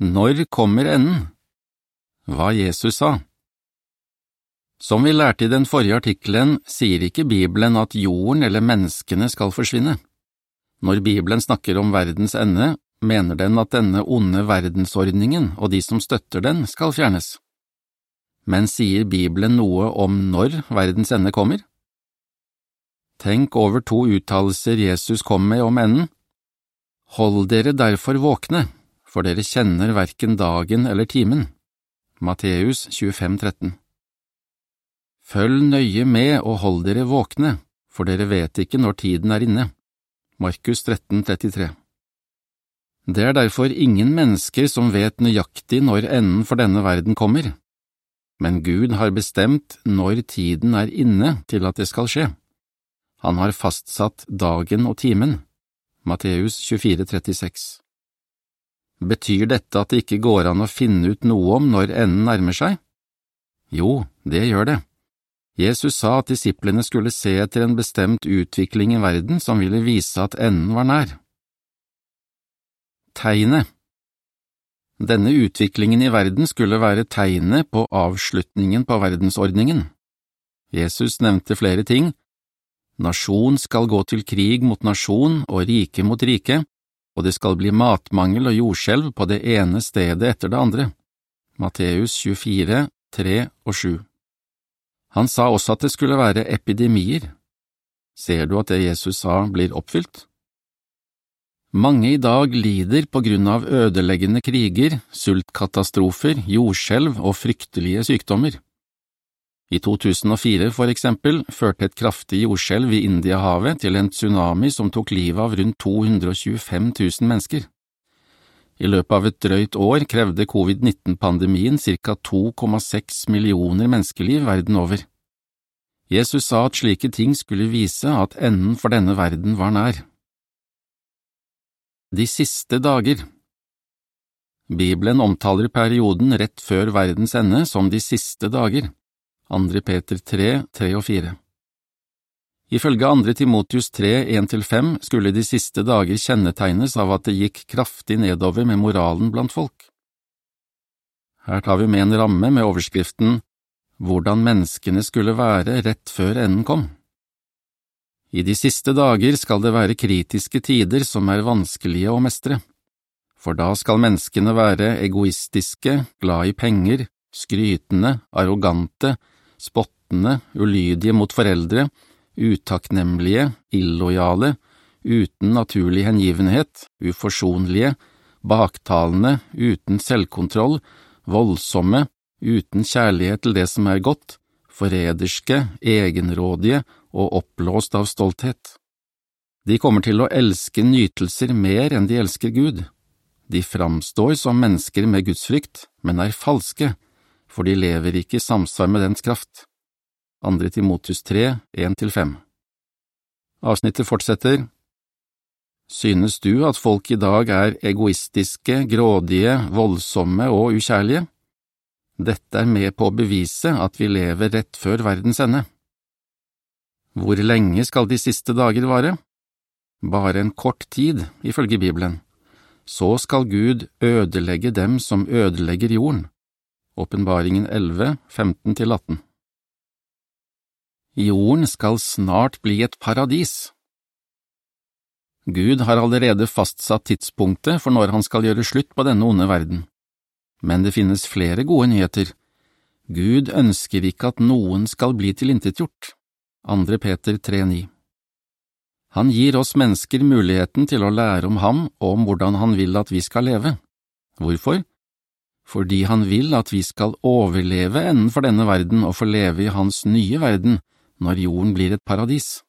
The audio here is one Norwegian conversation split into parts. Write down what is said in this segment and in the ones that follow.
Når kommer enden? Hva Jesus sa Som vi lærte i den forrige artikkelen, sier ikke Bibelen at jorden eller menneskene skal forsvinne. Når Bibelen snakker om verdens ende, mener den at denne onde verdensordningen og de som støtter den, skal fjernes. Men sier Bibelen noe om når verdens ende kommer? Tenk over to uttalelser Jesus kom med om enden. Hold dere derfor våkne, for dere kjenner verken dagen eller timen. Matteus 25, 13 Følg nøye med og hold dere våkne, for dere vet ikke når tiden er inne. Markus 13, 33 Det er derfor ingen mennesker som vet nøyaktig når enden for denne verden kommer, men Gud har bestemt når tiden er inne til at det skal skje. Han har fastsatt dagen og timen. Matteus 24, 36 Betyr dette at det ikke går an å finne ut noe om når enden nærmer seg? Jo, det gjør det. Jesus sa at disiplene skulle se etter en bestemt utvikling i verden som ville vise at enden var nær. Tegnet Denne utviklingen i verden skulle være tegnet på avslutningen på verdensordningen. Jesus nevnte flere ting. Nasjon skal gå til krig mot nasjon og rike mot rike, og det skal bli matmangel og jordskjelv på det ene stedet etter det andre. Matteus 24, 3 og 7 Han sa også at det skulle være epidemier. Ser du at det Jesus sa blir oppfylt? Mange i dag lider på grunn av ødeleggende kriger, sultkatastrofer, jordskjelv og fryktelige sykdommer. I 2004, for eksempel, førte et kraftig jordskjelv i Indiahavet til en tsunami som tok livet av rundt 225 000 mennesker. I løpet av et drøyt år krevde covid-19-pandemien ca 2,6 millioner menneskeliv verden over. Jesus sa at slike ting skulle vise at enden for denne verden var nær. De siste dager Bibelen omtaler perioden rett før verdens ende som de siste dager. 2. Peter 3, 3 og 4. Ifølge 2. Timotius 3, 1–5 skulle de siste dager kjennetegnes av at det gikk kraftig nedover med moralen blant folk. Her tar vi med en ramme med overskriften Hvordan menneskene skulle være rett før enden kom. I de siste dager skal det være kritiske tider som er vanskelige å mestre, for da skal menneskene være egoistiske, glad i penger, skrytende, arrogante, spottende, ulydige mot foreldre, utakknemlige, illojale, uten naturlig hengivenhet, uforsonlige, baktalende, uten selvkontroll, voldsomme, uten kjærlighet til det som er godt, forræderske, egenrådige og oppblåst av stolthet. De kommer til å elske nytelser mer enn de elsker Gud. De framstår som mennesker med gudsfrykt, men er falske, for de lever ikke i samsvar med dens kraft. Andre Timotus 3, 1–5 Avsnittet fortsetter. Synes du at folk i dag er egoistiske, grådige, voldsomme og ukjærlige? Dette er med på å bevise at vi lever rett før verdens ende. Hvor lenge skal de siste dager vare? Bare en kort tid, ifølge Bibelen. Så skal Gud ødelegge dem som ødelegger jorden. Åpenbaringen 11, 15–18 Jorden skal snart bli et paradis. Gud har allerede fastsatt tidspunktet for når han skal gjøre slutt på denne onde verden. Men det finnes flere gode nyheter. Gud ønsker ikke at noen skal bli tilintetgjort. 2. Peter 3,9 Han gir oss mennesker muligheten til å lære om ham og om hvordan han vil at vi skal leve. Hvorfor? Fordi han vil at vi skal overleve enden for denne verden og få leve i hans nye verden når jorden blir et paradis.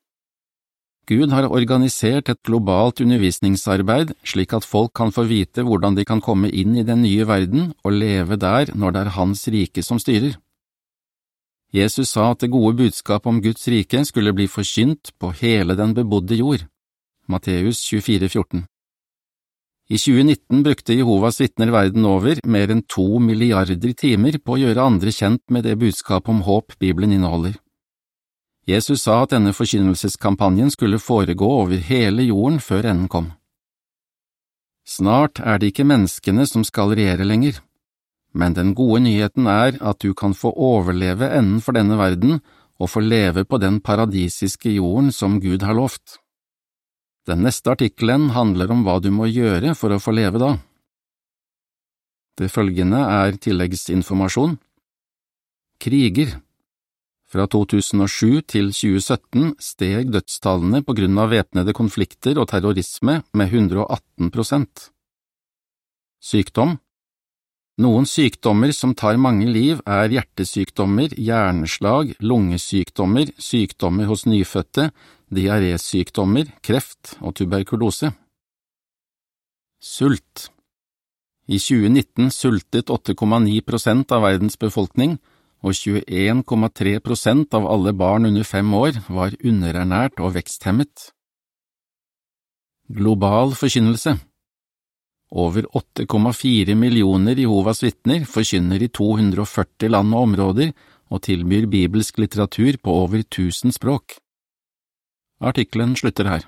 Gud har organisert et globalt undervisningsarbeid slik at folk kan få vite hvordan de kan komme inn i den nye verden og leve der når det er Hans rike som styrer. Jesus sa at det gode budskap om Guds rike skulle bli forkynt på hele den bebodde jord. Matteus 24, 14. I 2019 brukte Jehovas vitner verden over mer enn to milliarder timer på å gjøre andre kjent med det budskapet om håp Bibelen inneholder. Jesus sa at denne forkynnelseskampanjen skulle foregå over hele jorden før enden kom. Snart er det ikke menneskene som skal regjere lenger, men den gode nyheten er at du kan få overleve enden for denne verden og få leve på den paradisiske jorden som Gud har lovt. Den neste artikkelen handler om hva du må gjøre for å få leve da. Det følgende er tilleggsinformasjon. Kriger Fra 2007 til 2017 steg dødstallene på grunn av væpnede konflikter og terrorisme med 118 prosent. Sykdom Noen sykdommer som tar mange liv er hjertesykdommer, hjerneslag, lungesykdommer, sykdommer hos nyfødte, diarésykdommer, kreft og tuberkulose. Sult I 2019 sultet 8,9 prosent av verdens befolkning, og 21,3 prosent av alle barn under fem år var underernært og veksthemmet. Global forkynnelse over 8,4 millioner Jehovas vitner forkynner i 240 land og områder og tilbyr bibelsk litteratur på over 1000 språk. Artikkelen slutter her.